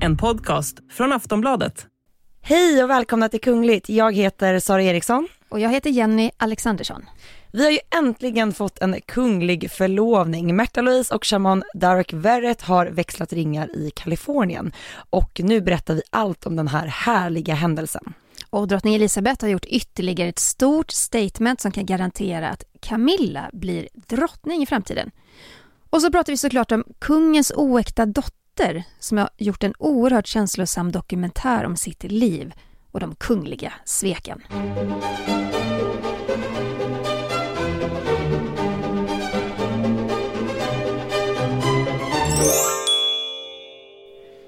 En podcast från Aftonbladet. Hej och välkomna till Kungligt. Jag heter Sara Eriksson. Och jag heter Jenny Alexandersson. Vi har ju äntligen fått en kunglig förlovning. Märta Louise och shaman Derek Verrett har växlat ringar i Kalifornien. Och nu berättar vi allt om den här härliga händelsen. Och drottning Elizabeth har gjort ytterligare ett stort statement som kan garantera att Camilla blir drottning i framtiden. Och så pratar vi såklart om kungens oäkta dotter som har gjort en oerhört känslosam dokumentär om sitt liv och de kungliga sveken.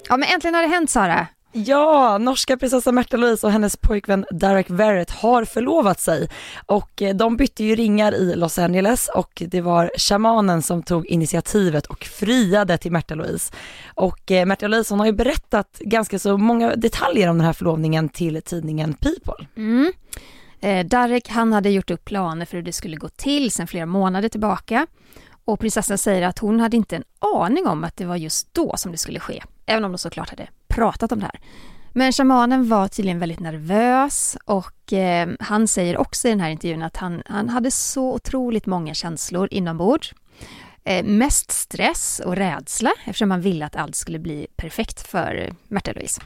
Ja men äntligen har det hänt Sara. Ja, norska prinsessan Märta Louise och hennes pojkvän Derek Verrett har förlovat sig och eh, de bytte ju ringar i Los Angeles och det var shamanen som tog initiativet och friade till Märta Louise. Och Märtha Märta Louise hon har ju berättat ganska så många detaljer om den här förlovningen till tidningen People. Mm. Eh, Derek han hade gjort upp planer för hur det skulle gå till sedan flera månader tillbaka och prinsessan säger att hon hade inte en aning om att det var just då som det skulle ske, även om de såklart hade pratat om det här. Men shamanen var tydligen väldigt nervös och eh, han säger också i den här intervjun att han, han hade så otroligt många känslor inombords. Eh, mest stress och rädsla eftersom han ville att allt skulle bli perfekt för Märta Louise.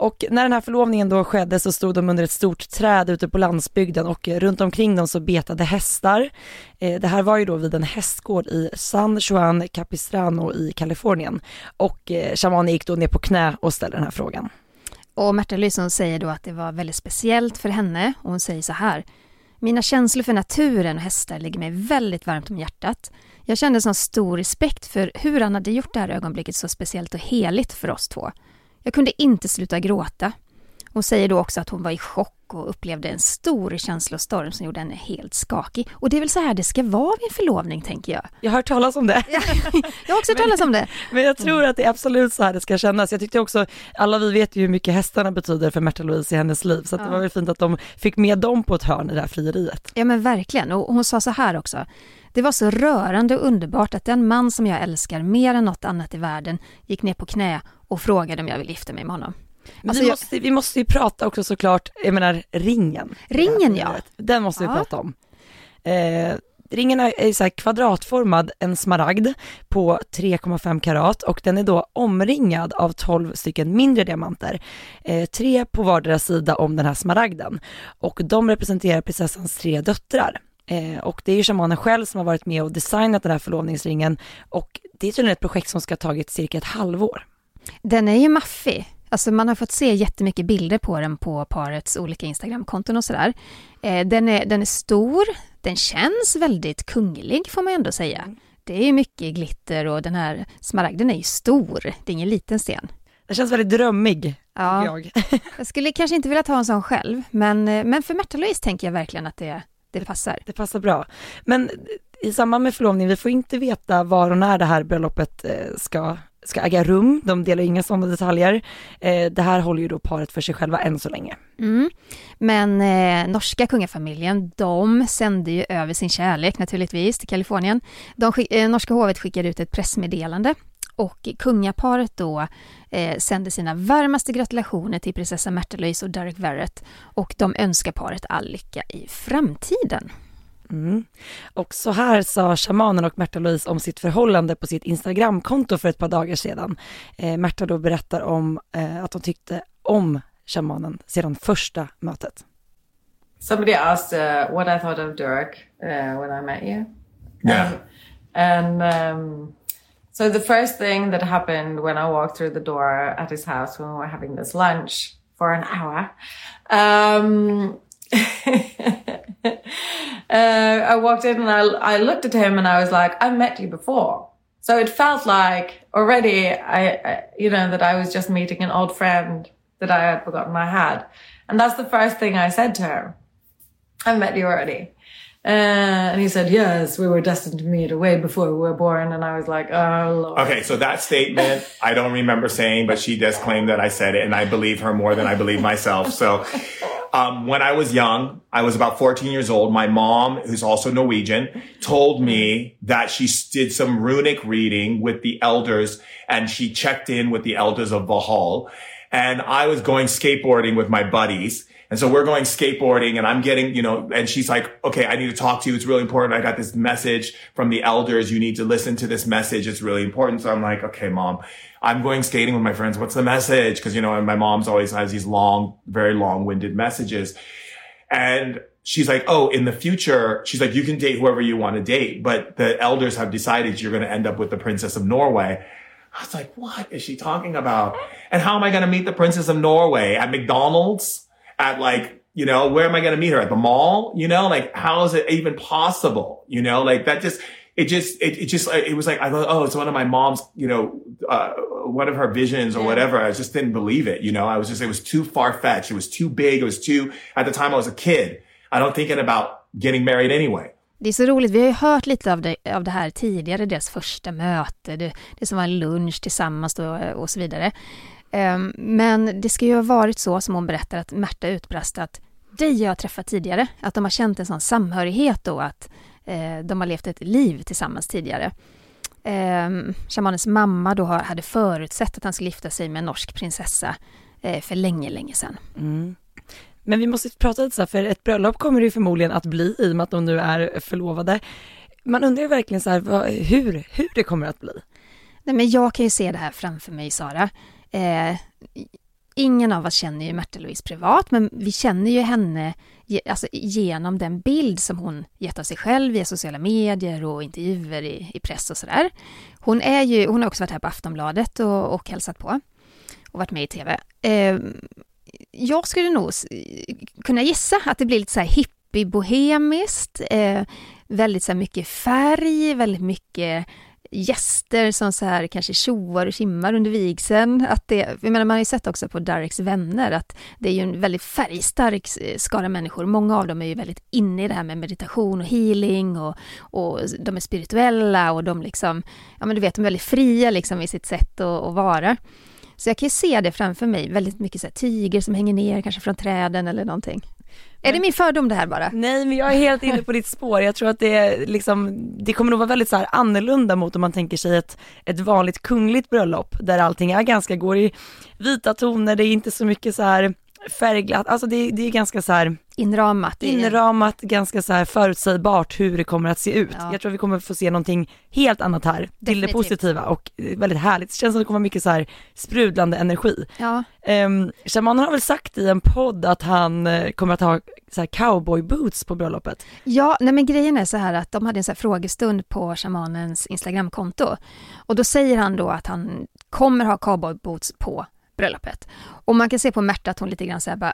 Och när den här förlovningen då skedde så stod de under ett stort träd ute på landsbygden och runt omkring dem så betade hästar. Eh, det här var ju då vid en hästgård i San Juan Capistrano i Kalifornien. Och eh, shamanen gick då ner på knä och ställde den här frågan. Och Märta Lysson säger då att det var väldigt speciellt för henne och hon säger så här. Mina känslor för naturen och hästar ligger mig väldigt varmt om hjärtat. Jag kände sån stor respekt för hur han hade gjort det här ögonblicket så speciellt och heligt för oss två. Jag kunde inte sluta gråta. Hon säger då också att hon var i chock och upplevde en stor känslostorm som gjorde henne helt skakig. Och det är väl så här det ska vara vid en förlovning, tänker jag. Jag har hört talas om det. jag har också hört talas om det. Men jag tror att det är absolut så här det ska kännas. Jag tyckte också, alla vi vet ju hur mycket hästarna betyder för Märta Louise i hennes liv, så ja. det var väl fint att de fick med dem på ett hörn i det här frieriet. Ja men verkligen, och hon sa så här också. Det var så rörande och underbart att den man som jag älskar mer än något annat i världen gick ner på knä och frågade om jag vill gifta mig med honom. Alltså, vi, måste, vi måste ju prata också såklart, jag menar ringen. Ringen ja. Den måste vi ja. prata om. Eh, ringen är så kvadratformad, en smaragd på 3,5 karat och den är då omringad av 12 stycken mindre diamanter. Eh, tre på vardera sida om den här smaragden och de representerar prinsessans tre döttrar. Eh, och det är ju shamanen själv som har varit med och designat den här förlovningsringen och det är tydligen ett projekt som ska ha tagit cirka ett halvår. Den är ju maffig. Alltså man har fått se jättemycket bilder på den på parets olika Instagramkonton och sådär. Eh, den, är, den är stor, den känns väldigt kunglig får man ändå säga. Mm. Det är mycket glitter och den här smaragden är ju stor, det är ingen liten sten. Den känns väldigt drömmig, ja. jag. jag skulle kanske inte vilja ta en sån själv, men, eh, men för Märta Louise tänker jag verkligen att det, det passar. Det passar bra. Men i samband med förlovningen, vi får inte veta var och när det här bröllopet eh, ska ska äga rum. De delar inga sådana detaljer. Eh, det här håller ju då paret för sig själva än så länge. Mm. Men eh, norska kungafamiljen, de sände ju över sin kärlek naturligtvis till Kalifornien. De, eh, norska hovet skickade ut ett pressmeddelande och kungaparet då eh, sände sina varmaste gratulationer till prinsessa Märta Louise och Derek Verrett och de önskar paret all lycka i framtiden. Mm. Och så här sa shamanen och Märta Louise om sitt förhållande på sitt Instagramkonto för ett par dagar sedan. Eh, Märta då berättar om eh, att hon tyckte om shamanen sedan första mötet. Somebody asked uh, what I thought of Derek uh, when I met you. Yeah. And, and um, so the first thing that happened when I walked through the door at his house when we were having this lunch for an hour. Um, uh, I walked in and I, I looked at him and I was like, "I've met you before. So it felt like already I, I, you know, that I was just meeting an old friend that I had forgotten I had. And that's the first thing I said to him. "I've met you already. Uh, and he said, yes, we were destined to meet way before we were born. And I was like, oh, Lord. Okay, so that statement, I don't remember saying, but she does claim that I said it, and I believe her more than I believe myself. So um, when I was young, I was about 14 years old. My mom, who's also Norwegian, told me that she did some runic reading with the elders and she checked in with the elders of Valhall. And I was going skateboarding with my buddies. And so we're going skateboarding and I'm getting, you know, and she's like, okay, I need to talk to you. It's really important. I got this message from the elders. You need to listen to this message. It's really important. So I'm like, okay, mom, I'm going skating with my friends. What's the message? Cause you know, my mom's always has these long, very long winded messages. And she's like, oh, in the future, she's like, you can date whoever you want to date, but the elders have decided you're going to end up with the princess of Norway. I was like, what is she talking about? And how am I going to meet the princess of Norway at McDonald's? At like, you know, where am I going to meet her at the mall? You know, like, how is it even possible? You know, like that just, it just, it, it just, it was like, I thought, oh, it's one of my mom's, you know, uh, one of her visions or whatever. I just didn't believe it. You know, I was just, it was too far fetched. It was too big. It was too, at the time I was a kid. I don't thinking about getting married anyway. Det är så roligt, vi har ju hört lite av det, av det här tidigare, deras första möte, det, det som var en lunch tillsammans då, och så vidare. Um, men det ska ju ha varit så, som hon berättar, att Märta utbrast att dig har jag träffat tidigare, att de har känt en sån samhörighet då, att eh, de har levt ett liv tillsammans tidigare. Um, shamanens mamma då hade förutsett att han skulle gifta sig med en norsk prinsessa eh, för länge, länge sedan. Mm. Men vi måste prata lite så här, för ett bröllop kommer det ju förmodligen att bli i och med att de nu är förlovade. Man undrar ju verkligen så här, vad, hur, hur det kommer att bli. Nej, men jag kan ju se det här framför mig, Sara. Eh, ingen av oss känner ju Märta Louise privat, men vi känner ju henne alltså, genom den bild som hon gett av sig själv via sociala medier och intervjuer i, i press och sådär. Hon, är ju, hon har också varit här på Aftonbladet och, och hälsat på och varit med i TV. Eh, jag skulle nog kunna gissa att det blir lite så här hippie-bohemiskt, eh, väldigt så mycket färg, väldigt mycket gäster som så här kanske tjoar och kimmar under vigseln. Att det, jag menar, man har ju sett också på Dareks vänner att det är ju en väldigt färgstark skara människor. Många av dem är ju väldigt inne i det här med meditation och healing och, och de är spirituella och de liksom, ja men du vet, de är väldigt fria liksom i sitt sätt att, att vara. Så jag kan ju se det framför mig, väldigt mycket så här, tyger som hänger ner kanske från träden eller någonting. Är det min fördom det här bara? Nej men jag är helt inne på ditt spår. Jag tror att det är liksom, det kommer nog vara väldigt så här annorlunda mot om man tänker sig ett, ett vanligt kungligt bröllop där allting är ganska, går i vita toner, det är inte så mycket så här färgglatt, alltså det, det är ganska så här inramat. Inramat, ganska så här förutsägbart hur det kommer att se ut. Ja. Jag tror vi kommer få se någonting helt annat här, Definitivt. till det positiva och väldigt härligt. Det känns som det kommer mycket så här sprudlande energi. Ja. Um, Shamanen har väl sagt i en podd att han uh, kommer att ha så här cowboy boots på bröllopet. Ja, nej men grejen är så här att de hade en så här frågestund på shamanens Instagramkonto och då säger han då att han kommer ha cowboy boots på bröllopet. Och man kan se på Märta att hon lite grann så här bara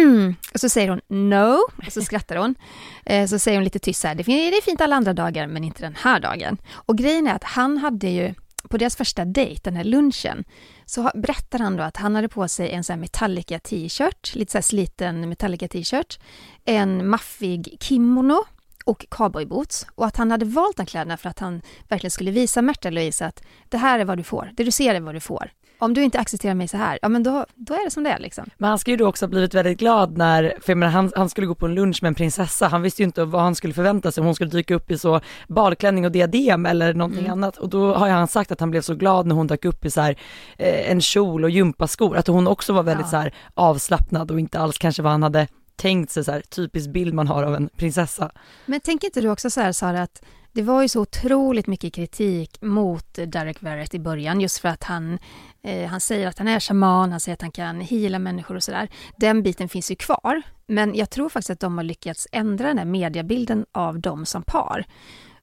och så säger hon no, och så skrattar hon. Eh, så säger hon lite tyst så här, det är fint alla andra dagar men inte den här dagen. Och grejen är att han hade ju på deras första dejt, den här lunchen, så berättar han då att han hade på sig en sån här Metallica t-shirt, lite så här sliten Metallica t-shirt, en maffig kimono och cowboyboots och att han hade valt de kläderna för att han verkligen skulle visa Märta Louise att det här är vad du får, det du ser är vad du får om du inte accepterar mig så här, ja men då, då är det som det är liksom. Men han skulle ju då också ha blivit väldigt glad när, för jag menar, han, han skulle gå på en lunch med en prinsessa, han visste ju inte vad han skulle förvänta sig, om hon skulle dyka upp i så balklänning och diadem eller någonting mm. annat. Och då har han sagt att han blev så glad när hon dök upp i så här, eh, en kjol och gympaskor, att hon också var väldigt ja. så här avslappnad och inte alls kanske vad han hade tänkt sig så här, typisk bild man har av en prinsessa. Men tänker inte du också så här Sara, att det var ju så otroligt mycket kritik mot Derek Verrett i början just för att han, eh, han säger att han är shaman, han säger att han kan hila människor och sådär. Den biten finns ju kvar. Men jag tror faktiskt att de har lyckats ändra den här mediebilden av dem som par.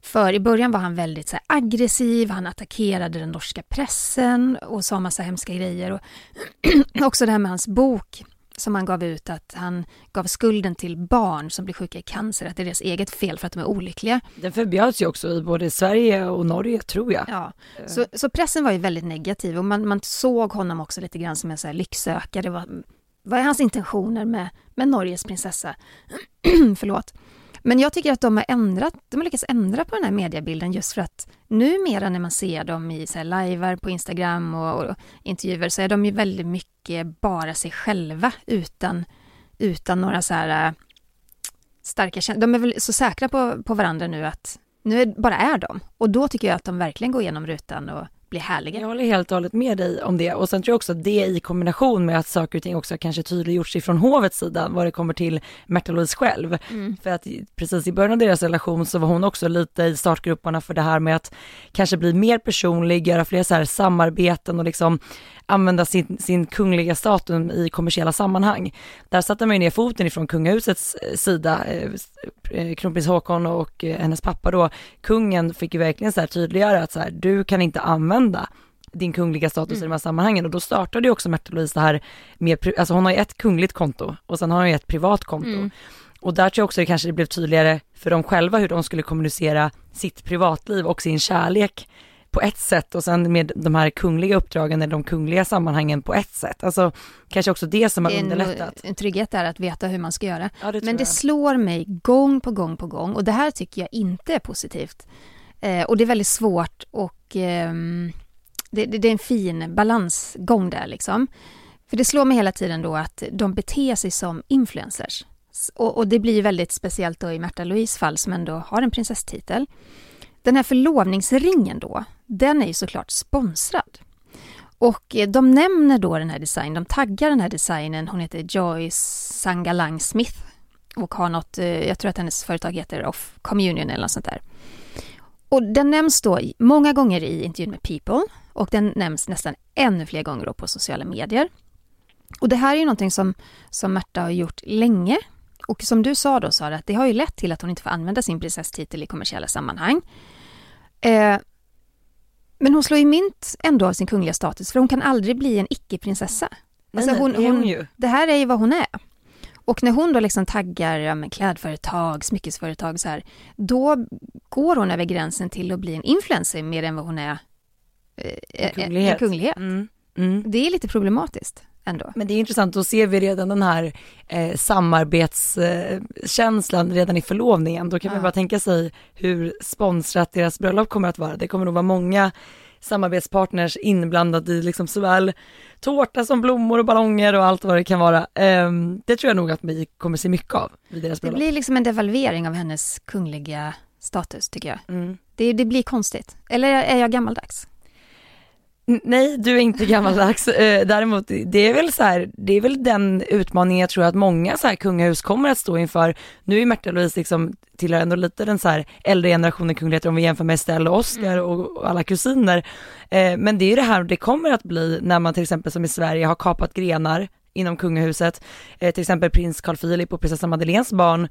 För i början var han väldigt så aggressiv, han attackerade den norska pressen och sa massa hemska grejer. Och också det här med hans bok som han gav ut att han gav skulden till barn som blir sjuka i cancer, att det är deras eget fel för att de är olyckliga. Den förbjöds ju också i både Sverige och Norge tror jag. Ja, så, så pressen var ju väldigt negativ och man, man såg honom också lite grann som en så här lycksökare. Vad, vad är hans intentioner med, med Norges prinsessa? Förlåt. Men jag tycker att de har ändrat, de har lyckats ändra på den här mediebilden just för att numera när man ser dem i så här livear på Instagram och, och intervjuer så är de ju väldigt mycket bara sig själva utan, utan några så här äh, starka känslor. De är väl så säkra på, på varandra nu att nu är, bara är de. Och då tycker jag att de verkligen går igenom rutan och blir härliga. Jag håller helt och hållet med dig om det och sen tror jag också att det i kombination med att saker och ting också kanske tydliggjorts ifrån hovets sida vad det kommer till Märta Louise själv. Mm. För att precis i början av deras relation så var hon också lite i startgrupperna för det här med att kanske bli mer personlig, göra fler så här samarbeten och liksom använda sin, sin kungliga status i kommersiella sammanhang. Där satte man ju ner foten ifrån kungahusets eh, sida, eh, eh, kronprins Håkon och hennes pappa då, kungen fick ju verkligen så här tydliggöra att så här, du kan inte använda din kungliga status mm. i de här sammanhangen och då startade ju också Märta Louise det här med, alltså hon har ju ett kungligt konto och sen har hon ju ett privat konto. Mm. Och där tror jag också det kanske blev tydligare för dem själva hur de skulle kommunicera sitt privatliv och sin kärlek på ett sätt och sen med de här kungliga uppdragen eller de kungliga sammanhangen på ett sätt. Alltså kanske också det som har underlättat. En, en trygghet är att veta hur man ska göra. Ja, det Men det jag. slår mig gång på gång på gång och det här tycker jag inte är positivt. Eh, och det är väldigt svårt och eh, det, det, det, är en fin balansgång där liksom. För det slår mig hela tiden då att de beter sig som influencers. Och, och det blir väldigt speciellt då i Märta Louise fall som ändå har en prinsesstitel. Den här förlovningsringen då, den är ju såklart sponsrad. Och eh, de nämner då den här designen, de taggar den här designen, hon heter Joyce Sangalang Smith och har något, eh, jag tror att hennes företag heter Off Communion eller något sånt där. Och den nämns då många gånger i intervjun med People och den nämns nästan ännu fler gånger då på sociala medier. Och det här är ju någonting som, som Märta har gjort länge. Och som du sa då Sara, att det har ju lett till att hon inte får använda sin prinsesstitel i kommersiella sammanhang. Eh, men hon slår ju mynt ändå av sin kungliga status för hon kan aldrig bli en icke-prinsessa. Alltså hon, det, hon, det här är ju vad hon är. Och när hon då liksom taggar ja, men klädföretag, smyckesföretag så här, då går hon över gränsen till att bli en influencer mer än vad hon är eh, en kunglighet. En kunglighet. Mm. Mm. Det är lite problematiskt ändå. Men det är intressant, då ser vi redan den här eh, samarbetskänslan eh, redan i förlovningen. Då kan ja. man bara tänka sig hur sponsrat deras bröllop kommer att vara. Det kommer nog vara många samarbetspartners inblandade i liksom såväl tårta som blommor och ballonger och allt vad det kan vara. Eh, det tror jag nog att vi kommer se mycket av vid deras bröllop. Det blir liksom en devalvering av hennes kungliga status tycker jag. Mm. Det, det blir konstigt. Eller är jag gammaldags? Nej, du är inte gammaldags. Eh, däremot, det är väl så här, det är väl den utmaningen jag tror att många så här kungahus kommer att stå inför. Nu är Märta Louise liksom tillhör ändå lite den så här äldre generationen kungligheter om vi jämför med Estelle och Oscar mm. och, alla kusiner. Eh, men det är ju det här det kommer att bli när man till exempel som i Sverige har kapat grenar inom kungahuset. Eh, till exempel prins Carl Philip och prinsessa Madeleines barn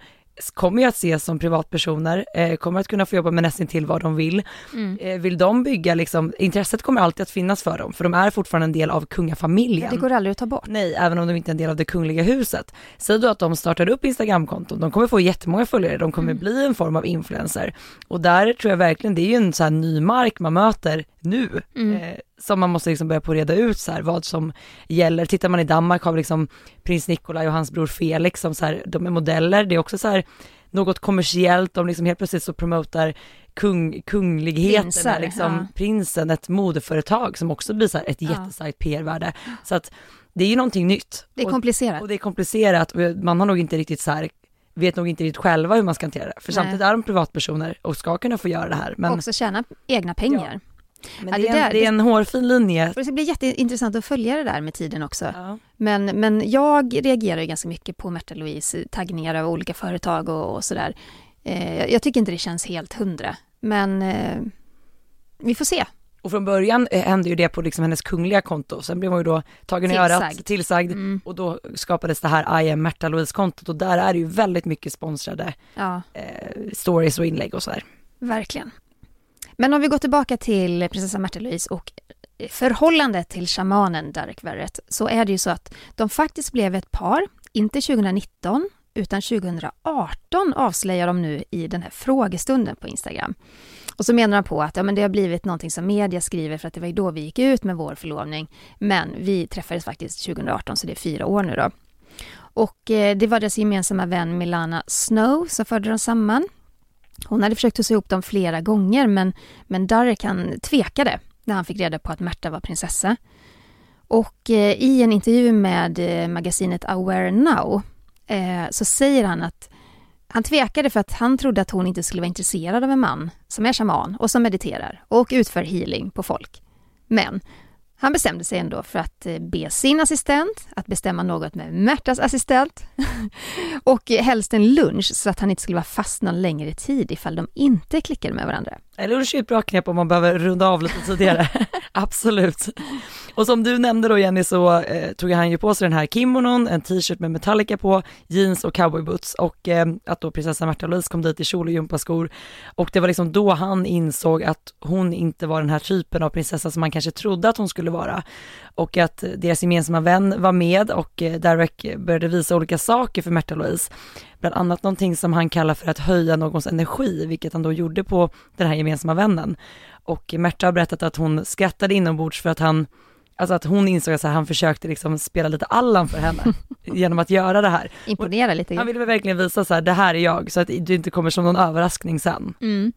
kommer ju att ses som privatpersoner, eh, kommer att kunna få jobba med nästan till vad de vill. Mm. Eh, vill de bygga liksom, intresset kommer alltid att finnas för dem, för de är fortfarande en del av kungafamiljen. Ja, det går aldrig att ta bort. Nej, även om de inte är en del av det kungliga huset. Säg då att de startar upp Instagramkonton, de kommer få jättemånga följare, de kommer mm. bli en form av influencer. Och där tror jag verkligen, det är ju en så här ny mark man möter nu. Mm. Eh, som man måste liksom börja på reda ut så här, vad som gäller. Tittar man i Danmark har vi liksom prins Nikolaj och hans bror Felix som så här, de är modeller. Det är också så här något kommersiellt, de liksom helt plötsligt så promotar kung, kungligheten, Prinsar, liksom ja. prinsen, ett modeföretag som också blir så här ett ja. jättestarkt PR-värde. Så att det är ju någonting nytt. Det är komplicerat. Och, och det är komplicerat och man har nog inte riktigt så här vet nog inte riktigt själva hur man ska hantera det. För Nej. samtidigt är de privatpersoner och ska kunna få göra det här. Men... Och också tjäna egna pengar. Ja. Men det, är en, det är en hårfin linje. Det blir jätteintressant att följa det där med tiden också. Ja. Men, men jag reagerar ju ganska mycket på Märta Louise taggningar av olika företag och, och sådär. Eh, jag tycker inte det känns helt hundra, men eh, vi får se. Och från början eh, hände ju det på liksom hennes kungliga konto, sen blev hon ju då tagen i örat, tillsagd mm. och då skapades det här I am Märta Louise-kontot och där är det ju väldigt mycket sponsrade ja. eh, stories och inlägg och sådär. Verkligen. Men om vi går tillbaka till prinsessa Märta Louise och förhållandet till shamanen Derek Verrett så är det ju så att de faktiskt blev ett par, inte 2019 utan 2018 avslöjar de nu i den här frågestunden på Instagram. Och så menar de på att ja, men det har blivit någonting som media skriver för att det var ju då vi gick ut med vår förlovning. Men vi träffades faktiskt 2018 så det är fyra år nu då. Och eh, det var deras gemensamma vän Milana Snow som förde dem samman. Hon hade försökt att se ihop dem flera gånger men, men Darek han tvekade när han fick reda på att Märta var prinsessa. Och eh, i en intervju med eh, magasinet Aware Now eh, så säger han att han tvekade för att han trodde att hon inte skulle vara intresserad av en man som är shaman och som mediterar och utför healing på folk. Men han bestämde sig ändå för att eh, be sin assistent att bestämma något med Märtas assistent och helst en lunch så att han inte skulle vara fast någon längre tid ifall de inte klickade med varandra. Lunch är ett bra knep om man behöver runda av lite tidigare. Absolut. Och som du nämnde då Jenny så eh, tog han ju på sig den här kimonon, en t-shirt med Metallica på, jeans och cowboyboots och eh, att då prinsessa Märta Louise kom dit i kjol och gympaskor. Och det var liksom då han insåg att hon inte var den här typen av prinsessa som man kanske trodde att hon skulle vara. Och att deras gemensamma vän var med och eh, Derek började visa olika saker för Märta Louise bland annat någonting som han kallar för att höja någons energi, vilket han då gjorde på den här gemensamma vännen. Och Märta har berättat att hon skrattade inombords för att han, alltså att hon insåg att han försökte liksom spela lite Allan för henne genom att göra det här. Imponera lite. Han ville verkligen visa så här, det här är jag, så att det inte kommer som någon överraskning sen. Mm.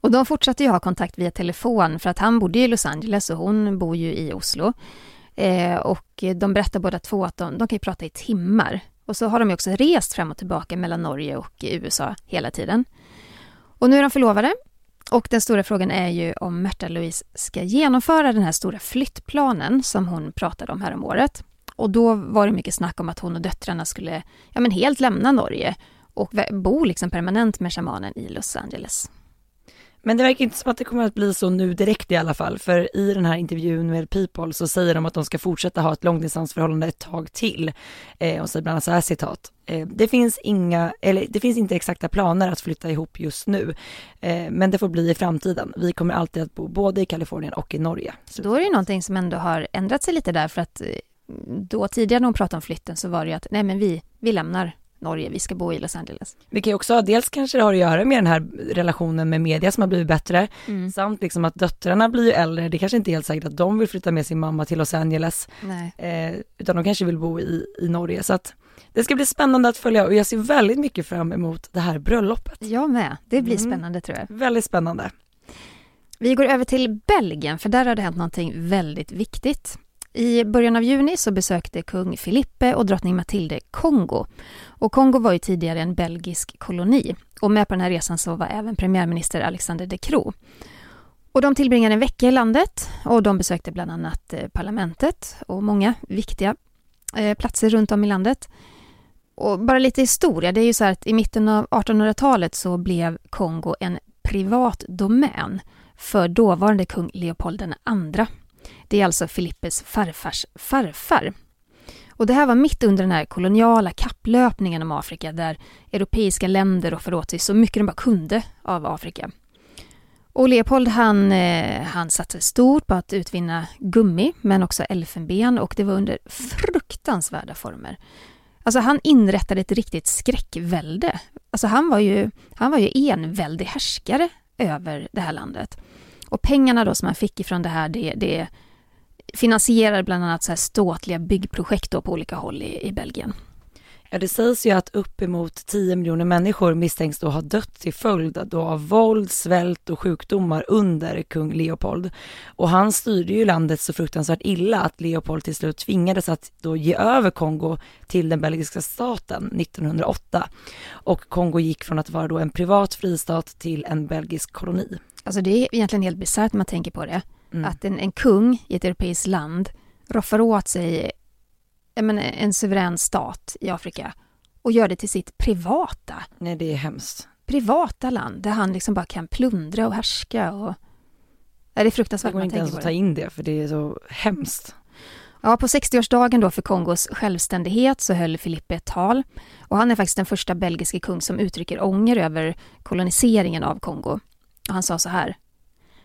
Och de fortsatte ju ha kontakt via telefon för att han bodde i Los Angeles och hon bor ju i Oslo. Eh, och de berättar båda två att de, de kan ju prata i timmar och så har de också rest fram och tillbaka mellan Norge och USA hela tiden. Och nu är de förlovade. Och den stora frågan är ju om Märta Louise ska genomföra den här stora flyttplanen som hon pratade om här om året. Och då var det mycket snack om att hon och döttrarna skulle ja, men helt lämna Norge och bo liksom permanent med shamanen i Los Angeles. Men det verkar inte som att det kommer att bli så nu direkt i alla fall, för i den här intervjun med People så säger de att de ska fortsätta ha ett långdistansförhållande ett tag till. Eh, och säger bland annat så här citat. Eh, det finns inga, eller det finns inte exakta planer att flytta ihop just nu, eh, men det får bli i framtiden. Vi kommer alltid att bo både i Kalifornien och i Norge. Så då är det någonting som ändå har ändrat sig lite där, för att eh, då tidigare när hon pratade om flytten så var det ju att nej men vi, vi lämnar Norge, vi ska bo i Los Angeles. Vi kan ju också, dels kanske det har att göra med den här relationen med media som har blivit bättre, mm. samt liksom att döttrarna blir ju äldre, det kanske inte är helt säkert att de vill flytta med sin mamma till Los Angeles, eh, utan de kanske vill bo i, i Norge, så att det ska bli spännande att följa och jag ser väldigt mycket fram emot det här bröllopet. Jag med, det blir mm. spännande tror jag. Väldigt spännande. Vi går över till Belgien, för där har det hänt någonting väldigt viktigt. I början av juni så besökte kung Filippe och drottning Matilde Kongo. Och Kongo var ju tidigare en belgisk koloni och med på den här resan så var även premiärminister Alexander De Croo. Och de tillbringade en vecka i landet och de besökte bland annat eh, parlamentet och många viktiga eh, platser runt om i landet. Och bara lite historia, det är ju så här att i mitten av 1800-talet så blev Kongo en privat domän för dåvarande kung Leopold II. Det är alltså Filippes farfars farfar. Och det här var mitt under den här koloniala kapplöpningen om Afrika där europeiska länder roffade åt sig så mycket de bara kunde av Afrika. Och Leopold han, eh, han satsade stort på att utvinna gummi men också elfenben och det var under fruktansvärda former. Alltså han inrättade ett riktigt skräckvälde. Alltså han var ju, han var ju enväldig härskare över det här landet. Och pengarna då som han fick ifrån det här, det, det finansierar bland annat så här ståtliga byggprojekt på olika håll i, i Belgien. Ja, det sägs ju att uppemot 10 miljoner människor misstänks då ha dött till följd då av våld, svält och sjukdomar under kung Leopold. Och han styrde ju landet så fruktansvärt illa att Leopold till slut tvingades att då ge över Kongo till den belgiska staten 1908. Och Kongo gick från att vara då en privat fristat till en belgisk koloni. Alltså det är egentligen helt bisarrt när man tänker på det. Mm. Att en, en kung i ett europeiskt land roffar åt sig menar, en suverän stat i Afrika och gör det till sitt privata. Nej, det är hemskt. Privata land där han liksom bara kan plundra och härska och... Ja, det är fruktansvärt. Det går inte ens att ta in det för det är så hemskt. Ja, på 60-årsdagen då för Kongos självständighet så höll Filippe ett tal och han är faktiskt den första belgiske kung som uttrycker ånger över koloniseringen av Kongo. Och han sa så här.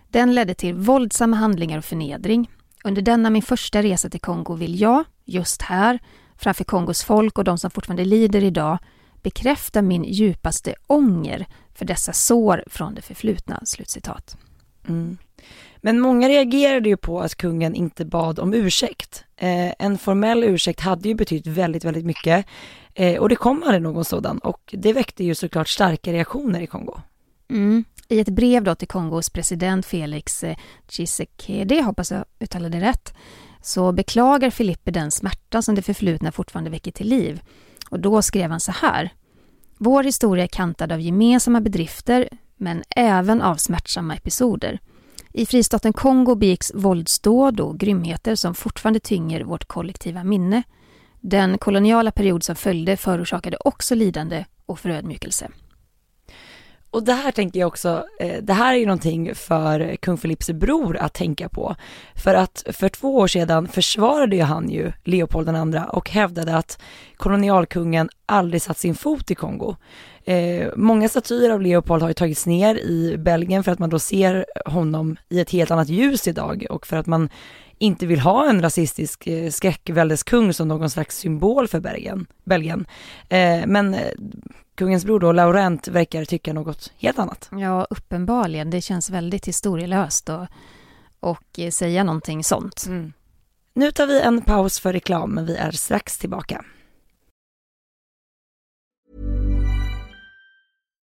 Den ledde till våldsamma handlingar och förnedring. Under denna min första resa till Kongo vill jag, just här, framför Kongos folk och de som fortfarande lider idag, bekräfta min djupaste ånger för dessa sår från det förflutna." Slutcitat. Mm. Men många reagerade ju på att kungen inte bad om ursäkt. Eh, en formell ursäkt hade ju betytt väldigt, väldigt mycket eh, och det kom aldrig någon sådan och det väckte ju såklart starka reaktioner i Kongo. Mm. I ett brev då till Kongos president Felix eh, Tshisekedi, hoppas jag uttalade det rätt, så beklagar Filippe den smärta som det förflutna fortfarande väcker till liv. Och då skrev han så här. Vår historia är kantad av gemensamma bedrifter men även av smärtsamma episoder. I fristaten Kongo begicks våldsdåd och grymheter som fortfarande tynger vårt kollektiva minne. Den koloniala period som följde förorsakade också lidande och förödmjukelse. Och det här tänker jag också, eh, det här är ju någonting för kung Philips bror att tänka på. För att för två år sedan försvarade ju han ju Leopold II och hävdade att kolonialkungen aldrig satt sin fot i Kongo. Eh, många statyer av Leopold har ju tagits ner i Belgien för att man då ser honom i ett helt annat ljus idag och för att man inte vill ha en rasistisk eh, skräckväldeskung som någon slags symbol för Belgien. Belgien. Eh, men eh, kungens bror då, Laurent, verkar tycka något helt annat. Ja, uppenbarligen. Det känns väldigt historielöst och, och eh, säga någonting sånt. Mm. Nu tar vi en paus för reklam, men vi är strax tillbaka.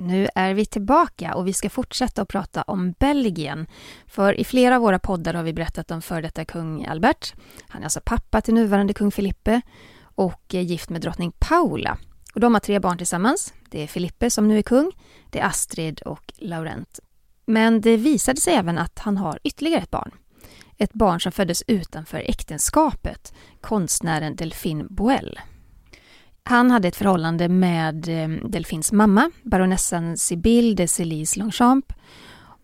Nu är vi tillbaka och vi ska fortsätta att prata om Belgien. För i flera av våra poddar har vi berättat om före detta kung Albert. Han är alltså pappa till nuvarande kung Filippe och är gift med drottning Paula. Och de har tre barn tillsammans. Det är Filippe som nu är kung, det är Astrid och Laurent. Men det visade sig även att han har ytterligare ett barn. Ett barn som föddes utanför äktenskapet, konstnären Delphine Boel. Han hade ett förhållande med eh, Delphins mamma, baronessan Sibylle de Celise Longchamp.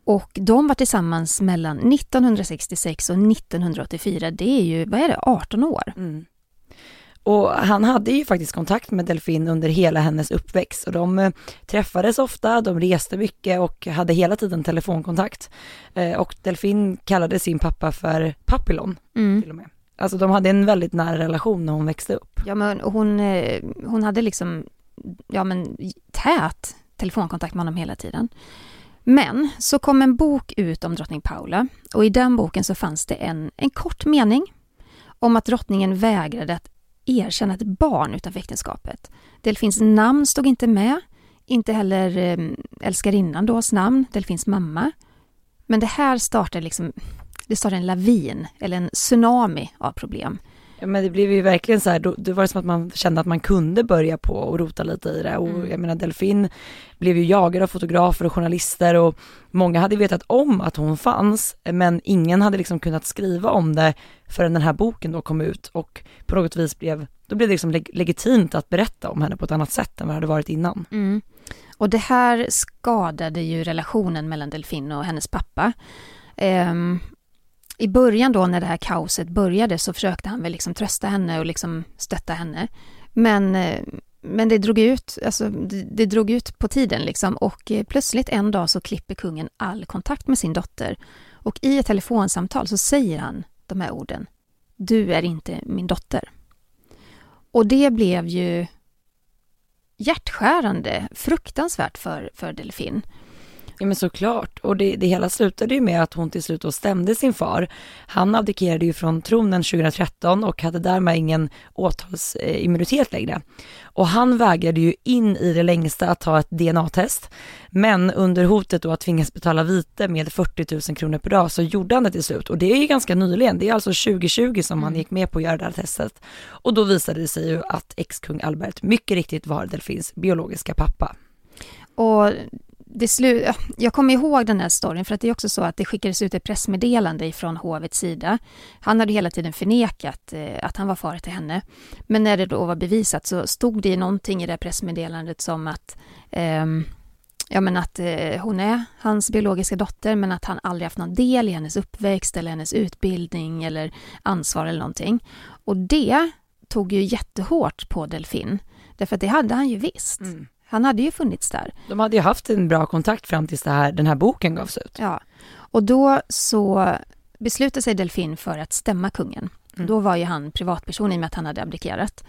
Och de var tillsammans mellan 1966 och 1984. Det är ju, vad är det, 18 år? Mm. Och han hade ju faktiskt kontakt med Delfin under hela hennes uppväxt och de eh, träffades ofta, de reste mycket och hade hela tiden telefonkontakt. Eh, och Delfin kallade sin pappa för Papillon Mm. till och med. Alltså de hade en väldigt nära relation när hon växte upp. Ja, men hon, eh, hon hade liksom, ja men tät telefonkontakt med honom hela tiden. Men så kom en bok ut om drottning Paula och i den boken så fanns det en, en kort mening om att drottningen vägrade att erkänna ett barn utanför äktenskapet. Delfins namn stod inte med, inte heller eh, älskarinnan dås namn, Delfins mamma. Men det här startade liksom, det startade en lavin, eller en tsunami av problem. Ja, men det blev ju verkligen så här, då, då var det som att man kände att man kunde börja på och rota lite i det och Mm. jag menar Delfin blev ju jagad av fotografer och journalister och många hade vetat om att hon fanns men ingen hade liksom kunnat skriva om det förrän den här boken då kom ut och på något vis blev, då blev det liksom leg- legitimt att berätta om henne på ett annat sätt än vad det hade varit innan. Mm. Och det här skadade ju relationen mellan Delfin och hennes pappa. Ehm, i början då när det här kaoset började så försökte han väl liksom trösta henne och liksom stötta henne. Men, eh, men det drog ut, alltså det, det drog ut på tiden liksom och eh, plötsligt en dag så klipper kungen all kontakt med sin dotter. Och i ett telefonsamtal så säger han de här orden. Du är inte min dotter. Och det blev ju hjärtskärande, fruktansvärt för, för Delfin. Ja men såklart, och det, det hela slutade ju med att hon till slut då stämde sin far. Han abdikerade ju från tronen 2013 och hade därmed ingen åtalsimmunitet längre. Och han vägrade ju in i det längsta att ta ett DNA-test, men under hotet då att tvingas betala vite med 40 000 kronor per dag så gjorde han det till slut. Och det är ju ganska nyligen, det är alltså 2020 som han gick med på att göra det här testet. Och då visade det sig ju att ex-kung Albert mycket riktigt var Delfins biologiska pappa. Och det slu- jag kommer ihåg den här storyn för att det är också så att det skickades ut ett pressmeddelande ifrån hovets sida. Han hade hela tiden förnekat eh, att han var far till henne. Men när det då var bevisat så stod det någonting i det här pressmeddelandet som att eh, Ja men att eh, hon är hans biologiska dotter men att han aldrig haft någon del i hennes uppväxt eller hennes utbildning eller ansvar eller någonting. Och det tog ju jättehårt på Delfin. Därför att det hade han ju visst. Mm. Han hade ju funnits där. De hade ju haft en bra kontakt fram tills här, den här boken gavs ut. Ja, och då så beslutade sig Delfin för att stämma kungen. Mm. Då var ju han privatperson i och med att han hade abdikerat.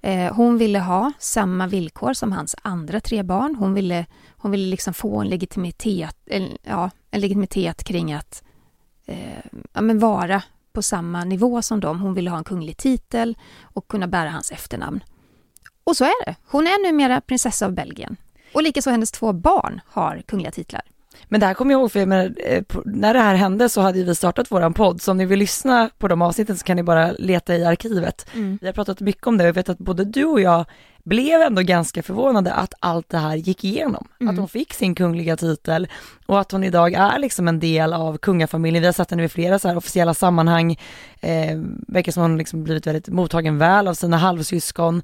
Eh, hon ville ha samma villkor som hans andra tre barn. Hon ville, hon ville liksom få en legitimitet, en, ja, en legitimitet kring att eh, ja, men vara på samma nivå som dem. Hon ville ha en kunglig titel och kunna bära hans efternamn. Och så är det. Hon är numera prinsessa av Belgien. Och likaså hennes två barn har kungliga titlar. Men det här kommer jag ihåg, för jag menar, eh, när det här hände så hade vi startat våran podd, så om ni vill lyssna på de avsnitten så kan ni bara leta i arkivet. Vi har pratat mycket om det och jag vet att både du och jag blev ändå ganska förvånade att allt det här gick igenom. Att hon fick sin kungliga titel och att hon idag är liksom en del av kungafamiljen. Vi har sett henne i flera så här officiella sammanhang. Eh, verkar som hon liksom blivit väldigt mottagen väl av sina halvsyskon.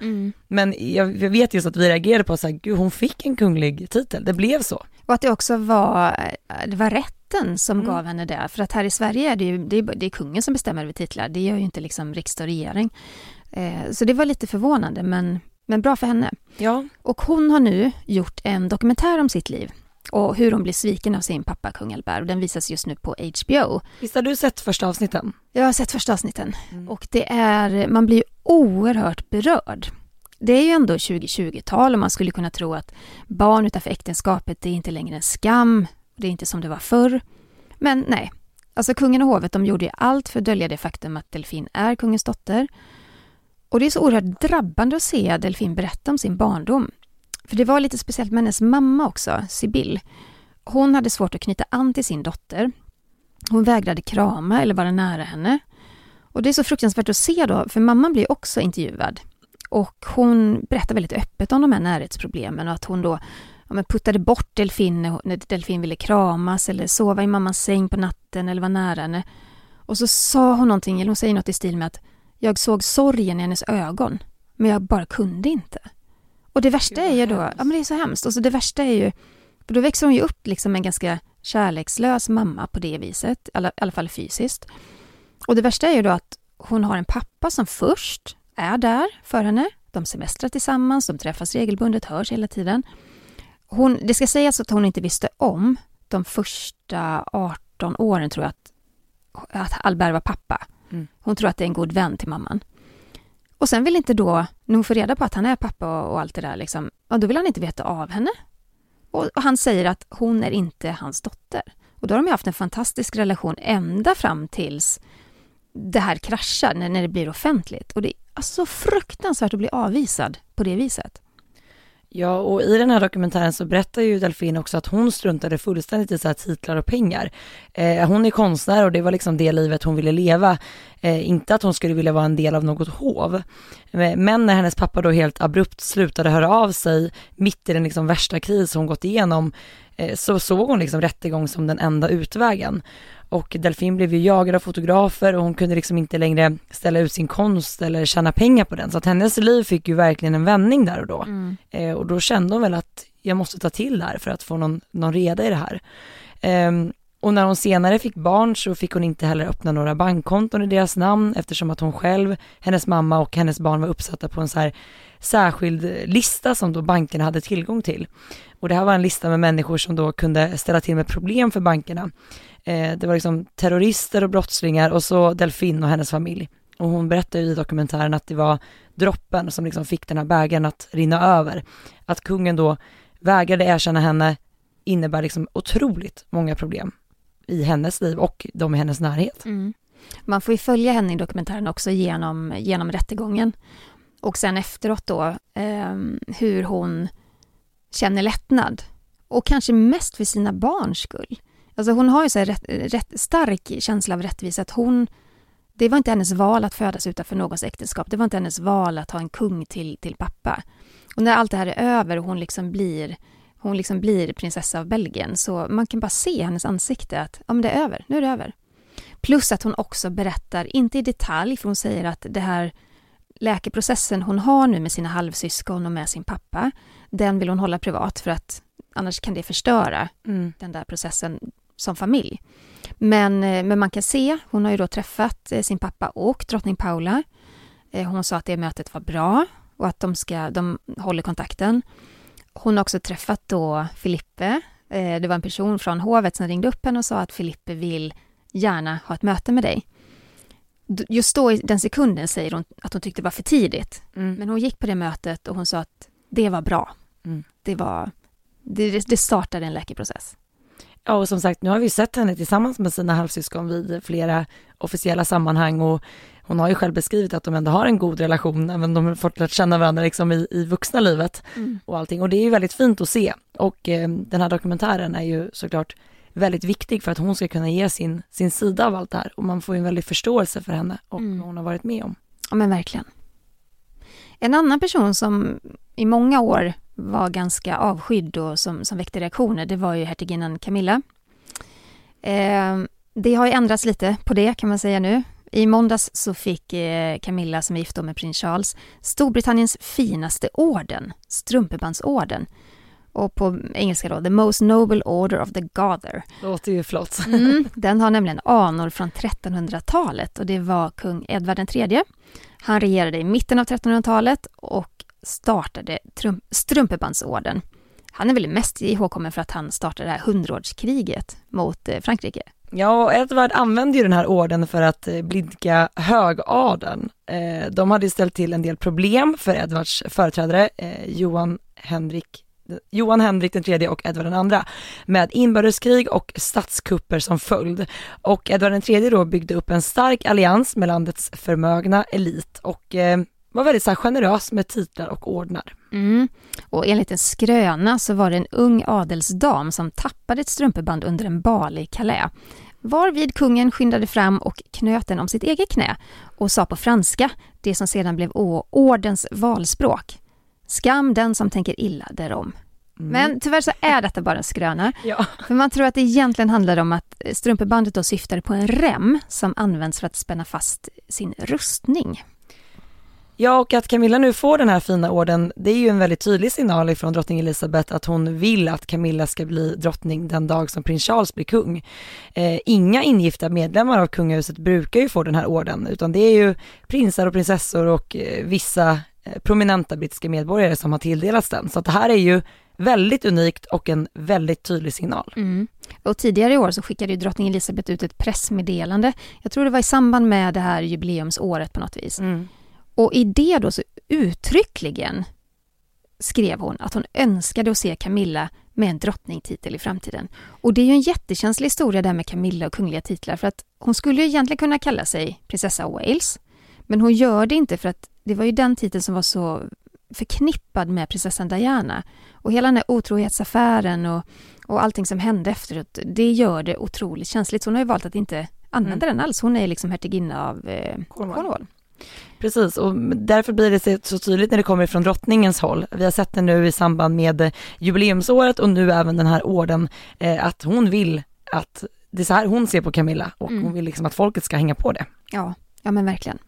Men jag, jag vet just att vi reagerade på så här, gud hon fick en kunglig titel, det blev så. Och att det också var, det var rätten som Mm. gav henne det. För att här i Sverige är det ju det är, det är kungen som bestämmer över titlar. Det gör ju inte liksom riksdag och regering. Eh, så det var lite förvånande men, men bra för henne. Ja, Och hon har nu gjort en dokumentär om sitt liv och hur hon blir sviken av sin pappa kung Albert och den visas just nu på HBO. visst har du sett första avsnitten? Jag har sett första avsnitten Mm. och det är, man blir oerhört berörd. Det är ju ändå 2020-tal och man skulle kunna tro att barn utanför äktenskapet, det är inte längre en skam, det är inte som det var förr. Men nej, alltså kungen och hovet, de gjorde ju allt för att dölja det faktum att Delfin är kungens dotter. Och det är så oerhört drabbande att se Delfin berätta om sin barndom. För det var lite speciellt med hennes mamma också, Sibyl. Hon hade svårt att knyta an till sin dotter. Hon vägrade krama eller vara nära henne. Och det är så fruktansvärt att se då, för mamman blir också intervjuad. Och hon berättar väldigt öppet om de här närhetsproblemen och att hon då ja, men puttade bort Delfin när Delfin ville kramas eller sova i mammas säng på natten eller vara nära henne. Och så sa hon någonting, eller hon säger något i stil med att jag såg sorgen i hennes ögon, men jag bara kunde inte. Och det värsta är ju då, ja men det är så hemskt, och så det värsta är ju, för då växer hon ju upp liksom en ganska kärlekslös mamma på det viset, i alla, i alla fall fysiskt. Och det värsta är ju då att hon har en pappa som först är där för henne. De semestrar tillsammans, de träffas regelbundet, hörs hela tiden. Hon, det ska sägas att hon inte visste om de första 18 åren tror jag att, att Albert var pappa. Mm. Hon tror att det är en god vän till mamman. Och sen vill inte då, när hon får reda på att han är pappa och, och allt det där, liksom, ja, då vill han inte veta av henne. Och, och han säger att hon är inte hans dotter. Och då har de ju haft en fantastisk relation ända fram tills det här kraschar, när, när det blir offentligt. Och det är alltså så fruktansvärt att bli avvisad på det viset. Ja, och i den här dokumentären så berättar ju Delfin också att hon struntade fullständigt i så här titlar och pengar. Eh, hon är konstnär och det var liksom det livet hon ville leva. Eh, inte att hon skulle vilja vara en del av något hov. Eh, men när hennes pappa då helt abrupt slutade höra av sig mitt i den liksom värsta kris hon gått igenom eh, så såg hon liksom rättegång som den enda utvägen. Och Delfin blev ju jagad av fotografer och hon kunde liksom inte längre ställa ut sin konst eller tjäna pengar på den. Så att hennes liv fick ju verkligen en vändning där och då. Eh, och då kände hon väl att jag måste ta till det här för att få någon, någon reda i det här. Ehm, och när hon senare fick barn så fick hon inte heller öppna några bankkonton i deras namn eftersom att hon själv, hennes mamma och hennes barn var uppsatta på en så här särskild lista som då bankerna hade tillgång till. Och det här var en lista med människor som då kunde ställa till med problem för bankerna. Eh, det var liksom terrorister och brottslingar och så Delfin och hennes familj. Och hon berättade i dokumentären att det var droppen som liksom fick den här bägaren att rinna över. Att kungen då vägrade erkänna henne innebär liksom otroligt många problem i hennes liv och de i hennes närhet. Mm. Man får ju följa henne i dokumentären också genom, genom rättegången. Och sen efteråt då, eh, hur hon känner lättnad. Och kanske mest för sina barns skull. Alltså hon har ju så här rätt, rätt stark känsla av rättvisa. Att hon, det var inte hennes val att födas utanför någons äktenskap. Det var inte hennes val att ha en kung till, till pappa. Och när allt det här är över och hon liksom blir hon liksom blir prinsessa av Belgien, så man kan bara se hennes ansikte att ja, men det är över, nu är det över. Plus att hon också berättar, inte i detalj, för hon säger att det här läkeprocessen hon har nu med sina halvsyskon och med sin pappa, den vill hon hålla privat för att annars kan det förstöra Mm. den där processen som familj. Men, eh, men man kan se, hon har ju då träffat eh, sin pappa och drottning Paula. Eh, Hon sa att det mötet var bra och att de, ska, de håller kontakten. Hon har också träffat då Filippe. Eh, Det var en person från hovet som ringde upp henne och sa att Filippe vill gärna ha ett möte med dig. Just då i den sekunden säger hon att hon tyckte det var för tidigt. Mm. Men hon gick på det mötet och hon sa att det var bra. Mm. Det var, det, det startade en läkeprocess. Ja, och som sagt, nu har vi sett henne tillsammans med sina halvsyskon vid flera officiella sammanhang och hon har ju själv beskrivit att de ändå har en god relation, även om de har fått lärt känna varandra liksom i, i vuxna livet och allting. Och det är ju väldigt fint att se. Och eh, den här dokumentären är ju såklart väldigt viktig för att hon ska kunna ge sin, sin sida av allt det här. Och man får ju en väldig förståelse för henne och Mm. vad hon har varit med om. Ja men verkligen. En annan person som i många år var ganska avskydd och som, som väckte reaktioner, det var ju hertiginnan Camilla. Eh, det har ju ändrats lite på det kan man säga nu. I måndags så fick eh, Camilla, som är gift med prins Charles, Storbritanniens finaste orden, Strumpebandsorden. Och på engelska då, The Most Noble Order of the Garter. Låter ju flott. Mm, den har nämligen anor från 1300-talet och det var kung Edvard III. Han regerade i mitten av 1300-talet och startade trum- Strumpebandsorden. Han är väl mest ihågkommen för att han startade det här hundraårskriget mot eh, Frankrike. Ja, och Edvard använde ju den här orden för att eh, blidka högadeln. Eh, de hade ju ställt till en del problem för Edvards företrädare, eh, Johan Henrik Johan Henrik den tredje och Edvard den andra med inbördeskrig och statskupper som följd. Och Edvard den tredje då byggde upp en stark allians med landets förmögna elit och eh, var väldigt så här, generös med titlar och ordnar. Mm. Och enligt en skröna så var det en ung adelsdam som tappade ett strumpeband under en bal i Calais. Varvid kungen skyndade fram och knöt den om sitt eget knä och sa på franska, det som sedan blev ordens valspråk. Skam den som tänker illa därom. Men tyvärr så är detta bara en skröna. Ja. För man tror att det egentligen handlar om att strumpebandet då syftade på en rem som används för att spänna fast sin rustning. Ja, och att Camilla nu får den här fina orden, det är ju en väldigt tydlig signal ifrån drottning Elizabeth att hon vill att Camilla ska bli drottning den dag som prins Charles blir kung. Eh, inga ingifta medlemmar av kungahuset brukar ju få den här orden, utan det är ju prinsar och prinsessor och eh, vissa eh, prominenta brittiska medborgare som har tilldelats den. Så att det här är ju väldigt unikt och en väldigt tydlig signal. Mm. Och tidigare i år så skickade ju drottning Elizabeth ut ett pressmeddelande. Jag tror det var i samband med det här jubileumsåret på något vis. Mm. Och i det då så uttryckligen skrev hon att hon önskade att se Camilla med en drottningtitel i framtiden. Och det är ju en jättekänslig historia där med Camilla och kungliga titlar för att hon skulle ju egentligen kunna kalla sig prinsessa Wales. Men hon gör det inte för att det var ju den titeln som var så förknippad med prinsessan Diana. Och hela den här otrohetsaffären och, och allting som hände efteråt, det gör det otroligt känsligt. Så hon har ju valt att inte använda den alls. Hon är liksom hertiginna av eh, Cornwall. Cornwall. Precis, och därför blir det så- tydligt när det kommer från drottningens håll. Vi har sett det nu i samband med eh, jubileumsåret och nu även den här orden, eh, att hon vill att det är så här hon ser på Camilla och Mm. hon vill liksom att folket ska hänga på det. Ja, ja men verkligen.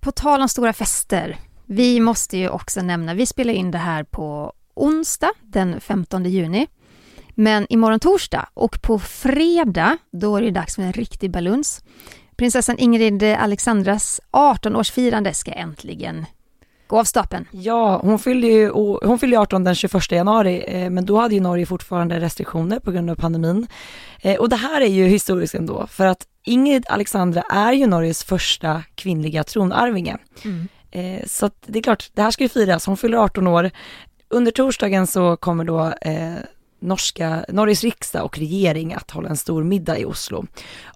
På tal om stora fester, vi måste ju också nämna, vi spelar in det här på onsdag den 15 juni. Men imorgon torsdag och på fredag, då är det dags för en riktig baluns. Prinsessan Ingrid Alexandras 18-årsfirande ska äntligen gå av stapeln. Ja, hon fyllde ju hon fyllde 18 den 21 januari, eh, men då hade ju Norge fortfarande restriktioner på grund av pandemin. Eh, och det här är ju historiskt ändå, för att Ingrid Alexandra är ju Norges första kvinnliga tronarvinge. Eh, så det är klart, det här ska ju firas, hon fyller 18 år. Under torsdagen så kommer då norska, Norges riksdag och regering att hålla en stor middag i Oslo.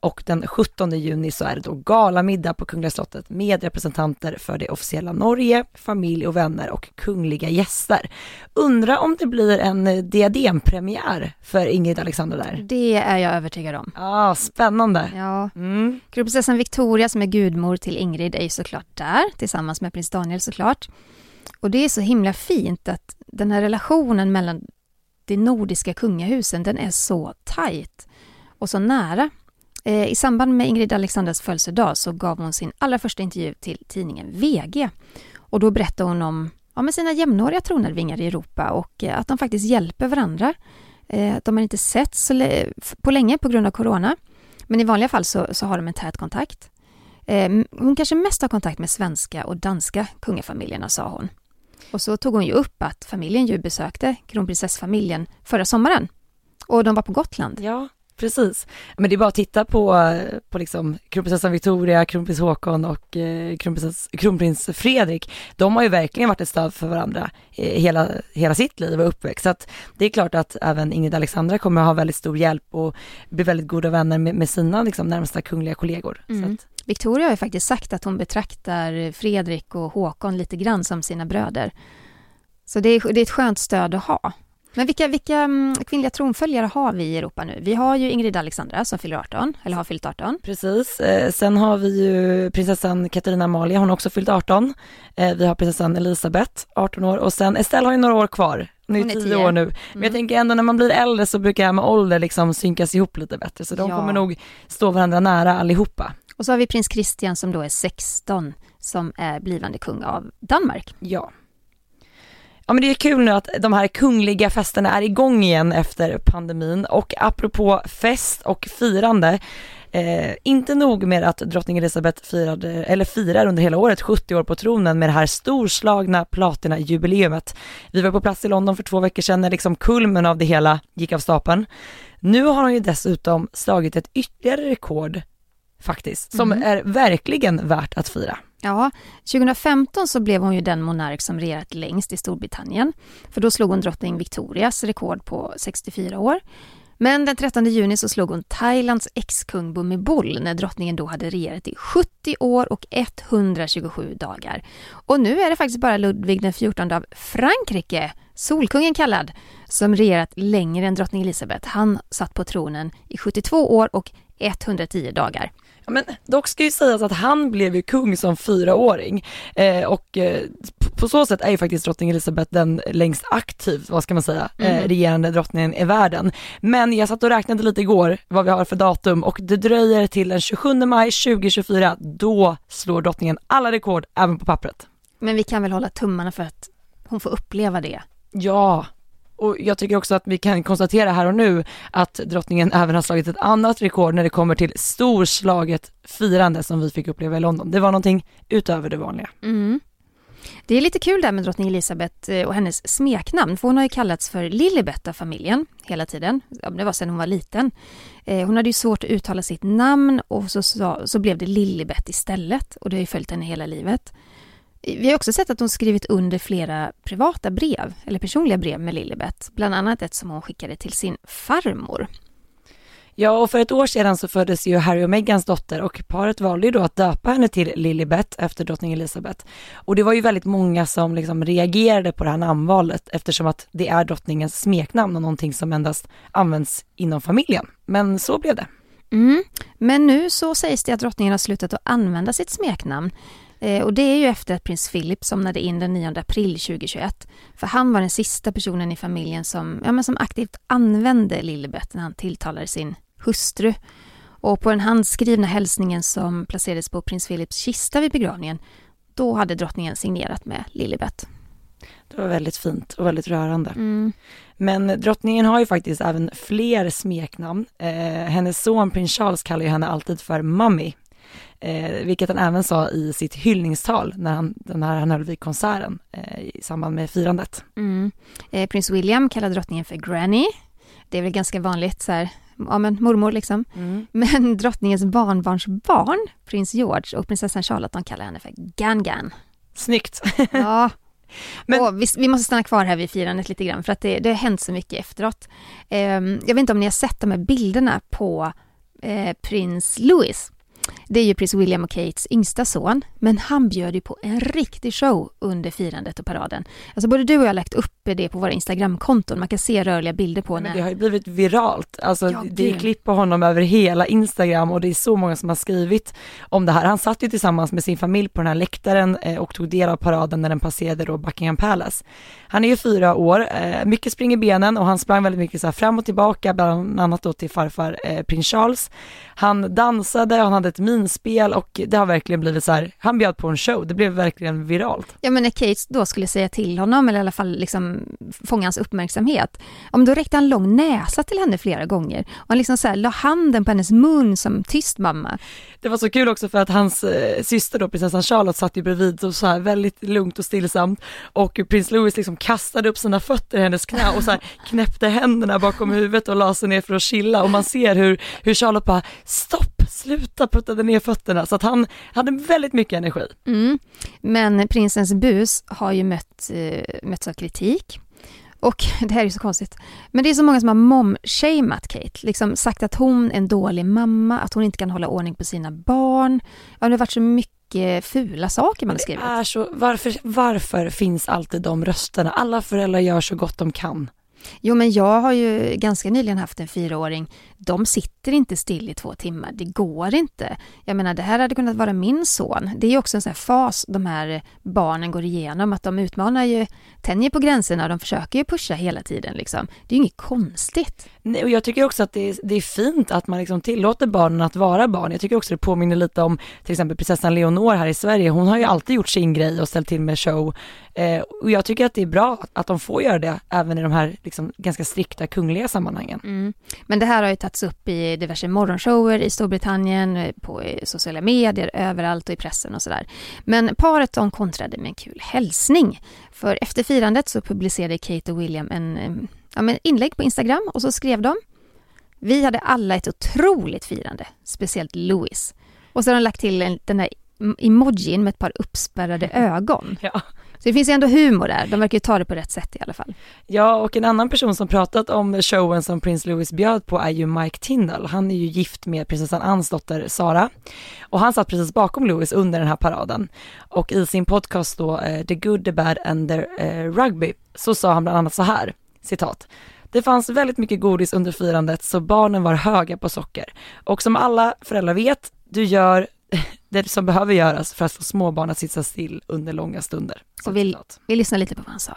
Och den 17 juni så är det då galamiddag på Kungliga slottet med representanter för det officiella Norge, familj och vänner och kungliga gäster. Undra om det blir en eh, diadempremiär för Ingrid Alexander där. Det är jag övertygad om. Ja, ah, spännande. Ja, Mm. Kronprinsessan Victoria som är gudmor till Ingrid är ju såklart där, tillsammans med prins Daniel såklart. Och det är så himla fint att den här relationen mellan de nordiska kungahusen, den är så tajt och så nära. Eh, I samband med Ingrid Alexandras födelsedag så gav hon sin allra första intervju till tidningen VG. Och då berättade hon om ja, med sina jämnåriga tronarvingar i Europa och eh, att de faktiskt hjälper varandra. Eh, de har inte sett så på länge på grund av corona. Men i vanliga fall så, så har de en tät kontakt. Hon kanske mest har kontakt med svenska och danska kungafamiljerna, sa hon. Och så tog hon ju upp att familjen ju besökte kronprinsessfamiljen förra sommaren. Och de var på Gotland. Ja, Precis, men det är bara att titta på, på liksom kronprinsessan Victoria, kronprins Håkon och eh, kronprins, kronprins Fredrik. De har ju verkligen varit ett stöd för varandra eh, hela, hela sitt liv och uppväxt. Så att det är klart att även Ingrid Alexandra kommer att ha väldigt stor hjälp och bli väldigt goda vänner med, med sina liksom, närmsta kungliga kollegor. Mm. Så att, Victoria har ju faktiskt sagt att hon betraktar Fredrik och Håkon lite grann som sina bröder. Så det är, det är ett skönt stöd att ha. Men vilka, vilka mm, kvinnliga tronföljare har vi i Europa nu? Vi har ju Ingrid Alexandra som fyller 18, eller har fyllt 18. Precis, eh, sen har vi ju prinsessan Katarina Amalia, hon har också fyllt 18. Eh, vi har prinsessan Elisabeth, 18 år och sen Estelle har ju några år kvar. Hon är är 10 10. år nu. Men Mm. jag tänker ändå när man blir äldre så brukar här med ålder liksom synkas ihop lite bättre. Så de Ja. kommer nog stå varandra nära allihopa. Och så har vi prins Christian som då är 16, som är blivande kung av Danmark. Ja. Ja men det är kul nu att de här kungliga festerna är igång igen efter pandemin och apropå fest och firande Eh, inte nog med att drottning Elizabeth firade, eller firar under hela året 70 år på tronen med det här storslagna platinajubileumet. Vi var på plats i London för två veckor sedan när liksom kulmen av det hela gick av stapeln. Nu har hon ju dessutom slagit ett ytterligare rekord faktiskt, som Mhm. är verkligen värt att fira. Ja, 2015 så blev hon ju den monark som regerat längst i Storbritannien. För då slog hon drottning Victorias rekord på 64 år. Men den 13 juni så slog hon Thailands ex-kung Bhumibol när drottningen då hade regerat i 70 år och 127 dagar. Och nu är det faktiskt bara Ludvig den 14 av Frankrike, Solkungen kallad, som regerat längre än drottning Elizabeth. Han satt på tronen i 72 år och 110 dagar. Men dock ska ju sägas att han blev ju kung som fyraåring eh, och eh, på så sätt är ju faktiskt drottning Elizabeth den längst aktivt, vad ska man säga, eh, Mhm. regerande drottningen i världen. Men jag satt och räknade lite igår vad vi har för datum och det dröjer till den 27 maj 2024, då slår drottningen alla rekord även på pappret. Men vi kan väl hålla tummarna för att hon får uppleva det. Ja, och jag tycker också att vi kan konstatera här och nu att drottningen även har slagit ett annat rekord när det kommer till storslaget firande som vi fick uppleva i London. Det var någonting utöver det vanliga. Mm. Det är lite kul där med drottning Elizabeth eh, och hennes smeknamn, för hon har ju kallats för Lilibet av familjen hela tiden. Det var sedan hon var liten. Eh, hon hade ju svårt att uttala sitt namn och så, så, så blev det Lilibet istället och det har ju följt henne hela livet. Vi har också sett att hon skrivit under flera privata brev, eller personliga brev med Lilibet, bland annat ett som hon skickade till sin farmor. Ja, och för ett år sedan så föddes ju Harry och Meghans dotter och paret valde ju då att döpa henne till Lilibet efter drottning Elizabeth. Och det var ju väldigt många som liksom reagerade på det här namnvalet eftersom att det är drottningens smeknamn och någonting som endast används inom familjen. Men så blev det. Mm. Men nu så sägs det att drottningen har slutat att använda sitt smeknamn. Eh, och det är ju efter att prins Philip somnade in den 9 april 2021. För han var den sista personen i familjen som, ja, men som aktivt använde Lilibet när han tilltalade sin hustru. Och på den handskrivna hälsningen som placerades på prins Philips kista vid begravningen, då hade drottningen signerat med Lilibet. Det var väldigt fint och väldigt rörande. Mm. Men drottningen har ju faktiskt även fler smeknamn. Eh, hennes son prins Charles kallar ju henne alltid för Mummy. Eh, vilket han även sa i sitt hyllningstal när han, den här, han höll vid konserten eh, i samband med firandet. Mm. Eh, prins William kallar drottningen för Granny. Det är väl ganska vanligt så här, ja men mormor liksom. Men drottningens barnbarnsbarn, prins George och prinsessan Charlotte, de kallar henne för Gangan. Snyggt. Ja. Men- och vi, vi måste stanna kvar här vid firandet lite grann för att det, det har hänt så mycket efteråt. Ehm, jag vet inte om ni har sett de här bilderna på eh, prins Louis. Det är ju prins William och Kates yngsta son, men han bjöd ju på en riktig show under firandet och paraden. Alltså både du och jag har lagt upp det på våra Instagramkonton, man kan se rörliga bilder på Men när... det har ju blivit viralt. Alltså Ja, det är klipp på honom över hela Instagram och det är så många som har skrivit om det här. Han satt ju tillsammans med sin familj på den här läktaren eh, och tog del av paraden när den passerade då Buckingham Palace. Han är ju fyra år, eh, mycket springer benen och han sprang väldigt mycket så här fram och tillbaka, bland annat då till farfar eh, prins Charles. Han dansade, han hade ett minspel och det har verkligen blivit så här, han bjöd på en show, det blev verkligen viralt. Ja men när Kate då skulle säga till honom eller i alla fall liksom fånga hans uppmärksamhet. Ja, men då räckte han lång näsa till henne flera gånger och han liksom så här la handen på hennes mun som tyst mamma det var så kul också för att hans eh, syster då, prinsessan Charlotte, satt ju bredvid och så här väldigt lugnt och stillsamt och prins Louis liksom kastade upp sina fötter i hennes knä och så här knäppte händerna bakom huvudet och la sig ner för att chilla och man ser hur, hur Charlotte bara stopp, sluta puttade ner fötterna så att han hade väldigt mycket energi. Mm. Men prinsens bus har ju mött, eh, mötts av kritik. Och det här är ju så konstigt. Men det är så många som har mom-shamat Kate. Liksom sagt att hon är en dålig mamma, att hon inte kan hålla ordning på sina barn. Ja, det har varit så mycket fula saker man har skrivit. Det är så, varför, varför finns alltid de rösterna? Alla föräldrar gör så gott de kan. Jo, men jag har ju ganska nyligen haft en fyraåring. De sitter inte still i två timmar. Det går inte. Jag menar, det här hade kunnat vara min son. Det är också en sån här fas de här barnen går igenom, att de utmanar ju, tänjer på gränserna och de försöker ju pusha hela tiden liksom. Det är ju inget konstigt. Nej, och jag tycker också att det är, det är fint att man liksom tillåter barnen att vara barn. Jag tycker också det påminner lite om till exempel prinsessan Leonor här i Sverige. Hon har ju alltid gjort sin grej och ställt till med show. Eh, och jag tycker att det är bra att de får göra det även i de här liksom, ganska strikta kungliga sammanhangen. Mm. Men det här har ju tagits upp i diverse morgonshower i Storbritannien, på sociala medier, överallt och i pressen och sådär. Men paret de kontrade med en kul hälsning. För efter firandet så publicerade Kate och William en ja, men inlägg på Instagram och så skrev de Vi hade alla ett otroligt firande, speciellt Louis. Och så har de lagt till en, den där emojin med ett par uppspärrade ögon. Ja. Så det finns ju ändå humor där, de verkar ju ta det på rätt sätt i alla fall. Ja, och en annan person som pratat om showen som prins Louis bjöd på är ju Mike Tindall, Han är ju gift med prinsessan Anns dotter Sara. Och han satt precis bakom Louis under den här paraden. Och i sin podcast då, eh, The Good, The Bad and The eh, Rugby, så sa han bland annat så här, citat. Det fanns väldigt mycket godis under firandet så barnen var höga på socker. Och som alla föräldrar vet, du gör det som behöver göras för att få småbarn att sitta still under långa stunder. Och vi, vi lyssnar lite på vad han sa.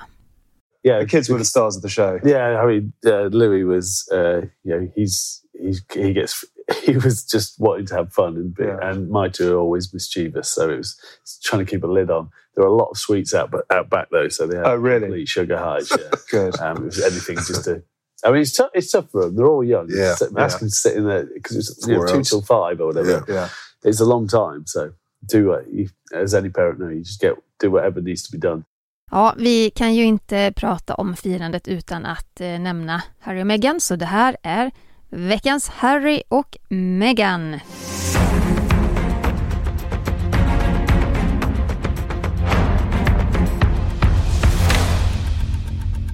Yeah, the kids were the stars of the show. Yeah, I mean, uh, Louis was, uh, you know, he's, he's he gets he was just wanting to have fun and yeah. and my two are always mischievous, so it was trying to keep a lid on. There were a lot of sweets out but out back though, so they had oh really complete sugar highs. Yeah, good. Um, it was anything just to. I mean, it's tough. It's tough for them. They're all young. Yeah, Ask yeah. them to sit in there because it's you know, two till five or whatever. Yeah. yeah. It's a long time, so do what you, as any parent know. You just get do whatever needs to be done. Ja, vi kan ju inte prata om firandet utan att eh, nämna Harry och Meghan, så det här är veckans Harry och Meghan.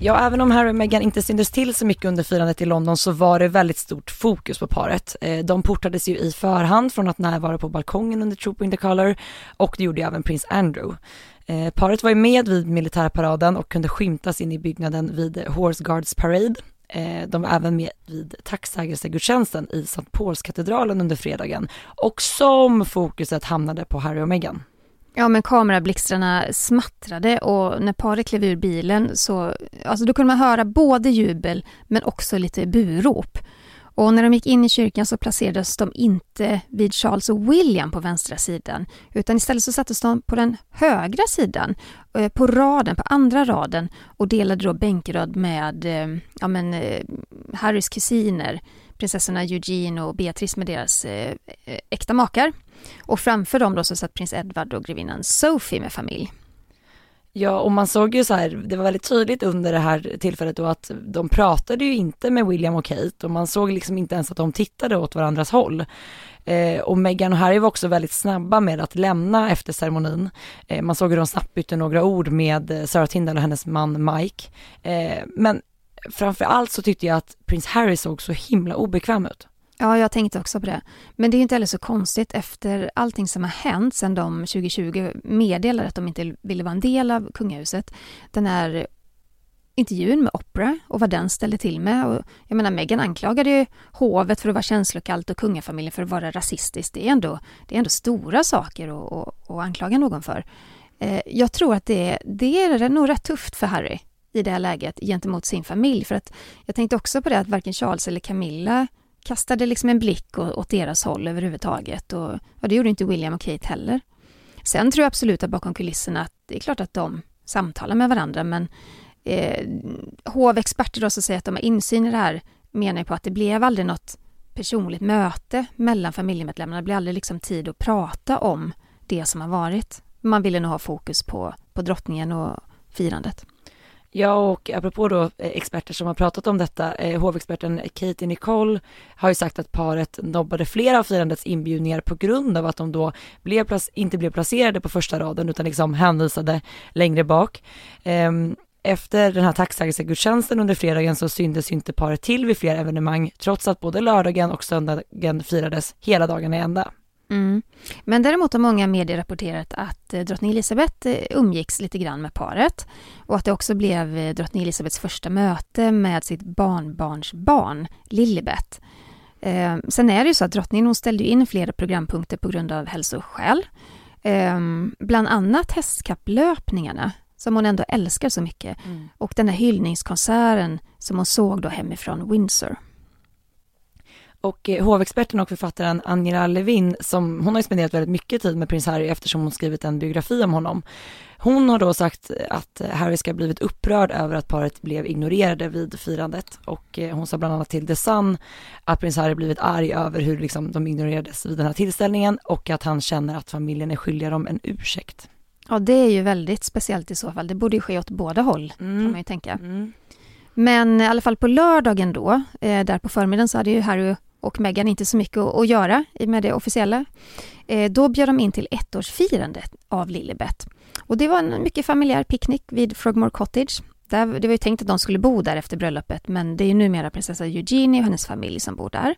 Ja, även om Harry och Meghan inte syntes till så mycket under firandet i London så var det väldigt stort fokus på paret. Eh, de portades ju i förhand från att närvara på balkongen under Trooping the Colour och det gjorde även prins Andrew. Eh, paret var ju med vid militärparaden och kunde skymtas in i byggnaden vid Horse Guards Parade. Eh, de var även med vid tacksägelsegudstjänsten i St. Paulskatedralen under fredagen och som fokuset hamnade på Harry och Meghan. Ja, men kamerablixtarna smattrade och när paret klev ur bilen så, alltså då kunde man höra både jubel men också lite burop. Och när de gick in i kyrkan så placerades de inte vid Charles och William på vänstra sidan, utan istället så sattes de på den högra sidan, eh, på raden, på andra raden och delade då bänkrad med eh, ja, men, eh, Harrys kusiner, prinsessorna Eugene och Beatrice med deras eh, eh, äkta makar. Och framför dem då så satt prins Edward och grevinnan Sophie med familj. Ja, och man såg ju så här, det var väldigt tydligt under det här tillfället då att de pratade ju inte med William och Kate och man såg liksom inte ens att de tittade åt varandras håll. Eh, och Meghan och Harry var också väldigt snabba med att lämna efter ceremonin. Eh, man såg hur de snabbt bytte några ord med eh, Sarah Tindall och hennes man Mike. Eh, men framför allt så tyckte jag att prins Harry såg så himla obekväm ut. Ja, jag tänkte också på det. Men det är inte heller så konstigt efter allting som har hänt sedan de 2020 meddelade att de inte ville vara en del av kungahuset. Den här intervjun med Oprah och vad den ställde till med. Och jag menar, Meghan anklagade ju hovet för att vara känslokallt och kungafamiljen för att vara rasistiskt. Det är ändå, det är ändå stora saker att, att, att anklaga någon för. Eh, jag tror att det det är nog rätt tufft för Harry i det här läget gentemot sin familj. För att jag tänkte också på det att varken Charles eller Camilla kastade liksom en blick åt deras håll överhuvudtaget. Och, och det gjorde inte William och Kate heller. Sen tror jag absolut att bakom kulisserna att det är klart att de samtalar med varandra men eh, hovexperter då som säger att de har insyn i det här menar på att det blev aldrig något personligt möte mellan familjemedlemmarna. Det blev aldrig liksom tid att prata om det som har varit. Man ville nog ha fokus på, på drottningen och firandet. Ja, och apropå då eh, experter som har pratat om detta, eh, hovexperten Katie Nicole har ju sagt att paret nobbade flera av firandets inbjudningar på grund av att de då blev inte blev placerade på första raden utan liksom hänvisade längre bak. Eh, efter den här tacksägelsegudstjänsten under fredagen så syntes inte paret till vid fler evenemang trots att både lördagen och söndagen firades hela dagen i ända. Mm. Men däremot har många medier rapporterat att eh, drottning Elizabeth eh, umgicks lite grann med paret och att det också blev eh, drottning Elizabeths första möte med sitt barnbarnsbarn Lilibet. Eh, sen är det ju så att drottningen hon ställde in flera programpunkter på grund av hälsoskäl. Eh, bland annat hästkapplöpningarna som hon ändå älskar så mycket mm. och den här hyllningskonserten som hon såg då hemifrån Windsor. Och eh, hovexperten och författaren Angela Levin, som hon har spenderat väldigt mycket tid med prins Harry eftersom hon skrivit en biografi om honom. Hon har då sagt att Harry ska ha blivit upprörd över att paret blev ignorerade vid firandet och eh, hon sa bland annat till The Sun att prins Harry blivit arg över hur liksom de ignorerades vid den här tillställningen och att han känner att familjen är skyldiga dem en ursäkt. Ja, det är ju väldigt speciellt i så fall. Det borde ju ske åt båda håll, mm. kan man ju tänka. Mm. Men i alla fall på lördagen då, eh, där på förmiddagen så hade ju Harry och Meghan inte så mycket att göra med det officiella. Eh, då bjöd de in till ettårsfirandet av Lilibet. Och det var en mycket familjär picknick vid Frogmore Cottage. det var ju tänkt att de skulle bo där efter bröllopet men det är numera prinsessa Eugenie och hennes familj som bor där.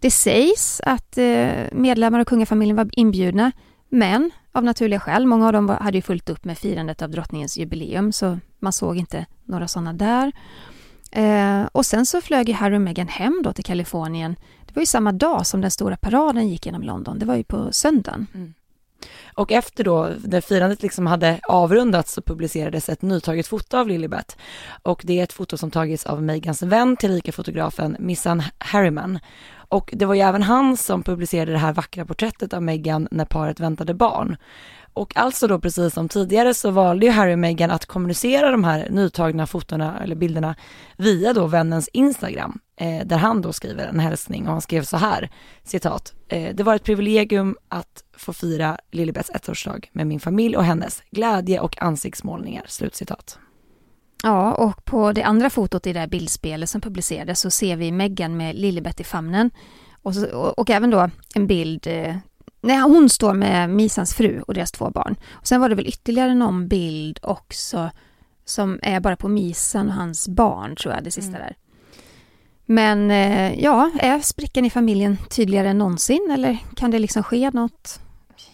Det sägs att eh, medlemmar av kungafamiljen var inbjudna men av naturliga skäl, många av dem hade ju fullt upp med firandet av drottningens jubileum så man såg inte några sådana där. Eh, och sen så flög ju Harry och Meghan hem då till Kalifornien. Det var ju samma dag som den stora paraden gick genom London. Det var ju på söndagen. Mm. Och efter då, när firandet liksom hade avrundats så publicerades ett nytaget foto av Lilibet. Och det är ett foto som tagits av Megans vän, tillika fotografen Missan Harriman. Och det var ju även han som publicerade det här vackra porträttet av Meghan när paret väntade barn. Och alltså då precis som tidigare så valde ju Harry och Meghan att kommunicera de här nytagna fotona eller bilderna via då vännens Instagram, eh, där han då skriver en hälsning och han skrev så här, citat, eh, det var ett privilegium att få fira Lilibets ettårsdag med min familj och hennes glädje och ansiktsmålningar, slutcitat. Ja, och på det andra fotot i det här bildspelet som publicerades så ser vi Meghan med Lilibet i famnen och, så, och, och, även då en bild eh, Nej, hon står med Misans fru och deras två barn. Och sen var det väl ytterligare någon bild också som är bara på Misan och hans barn, tror jag, det sista mm. där. Men eh, ja, är sprickan i familjen tydligare än någonsin eller kan det liksom ske något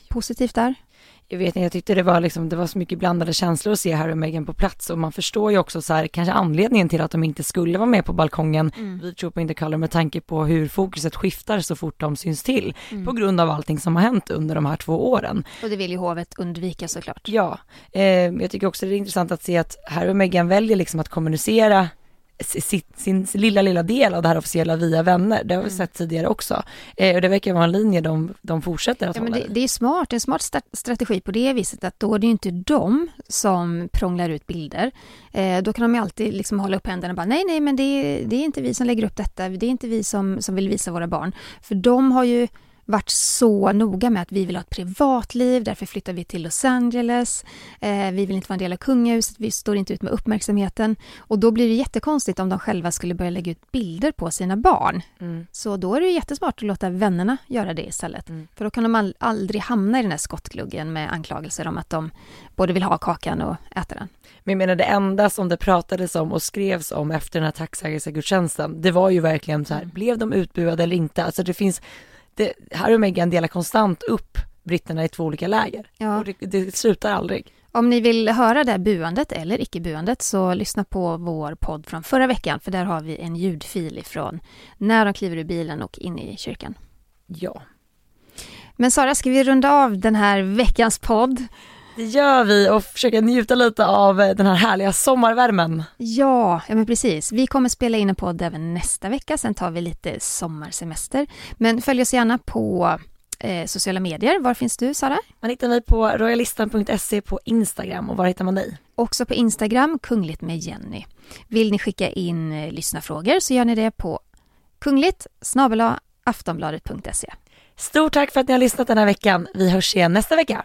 positivt där? Jag vet inte, jag tyckte det var liksom, det var så mycket blandade känslor att se Harry och Meghan på plats och man förstår ju också så här, kanske anledningen till att de inte skulle vara med på balkongen mm. vid Trooper in the Color med tanke på hur fokuset skiftar så fort de syns till mm. på grund av allting som har hänt under de här två åren. Och det vill ju hovet undvika såklart. Ja, eh, jag tycker också det är intressant att se att Harry och Meghan väljer liksom att kommunicera sin, sin lilla, lilla del av det här officiella via vänner. Det har vi mm. sett tidigare också. Eh, och det verkar vara en linje de, de fortsätter att ja, hålla. Men det, det är smart, en smart strategi på det viset att då är det ju inte de som prånglar ut bilder. Eh, då kan de ju alltid liksom hålla upp händerna och bara nej, nej, men det, det är inte vi som lägger upp detta. Det är inte vi som, som vill visa våra barn. För de har ju varit så noga med att vi vill ha ett privatliv, därför flyttar vi till Los Angeles. Eh, vi vill inte vara en del av kungahuset, vi står inte ut med uppmärksamheten. Och då blir det jättekonstigt om de själva skulle börja lägga ut bilder på sina barn. Mm. Så då är det jättesmart att låta vännerna göra det istället. Mm. För då kan de aldrig hamna i den här skottgluggen med anklagelser om att de både vill ha kakan och äta den. Men jag menar det enda som det pratades om och skrevs om efter den här tacksägelsegudstjänsten, det var ju verkligen så här, mm. blev de utbuade eller inte? Alltså det finns det, Harry och Meghan delar konstant upp britterna i två olika läger. Ja. Och det, det slutar aldrig. Om ni vill höra det här buandet eller icke-buandet så lyssna på vår podd från förra veckan för där har vi en ljudfil ifrån när de kliver ur bilen och in i kyrkan. Ja. Men Sara, ska vi runda av den här veckans podd? Det gör vi och försöka njuta lite av eh, den här härliga sommarvärmen. Ja, ja men precis. Vi kommer spela in en podd även nästa vecka, sen tar vi lite sommarsemester. Men följ oss gärna på eh, sociala medier. Var finns du Sara? Man hittar mig på royalistan.se på Instagram och var hittar man dig? Också på Instagram, Kungligt med Jenny. Vill ni skicka in eh, lyssnarfrågor så gör ni det på Kungligt aftonbladet.se. Stort tack för att ni har lyssnat den här veckan. Vi hörs igen nästa vecka.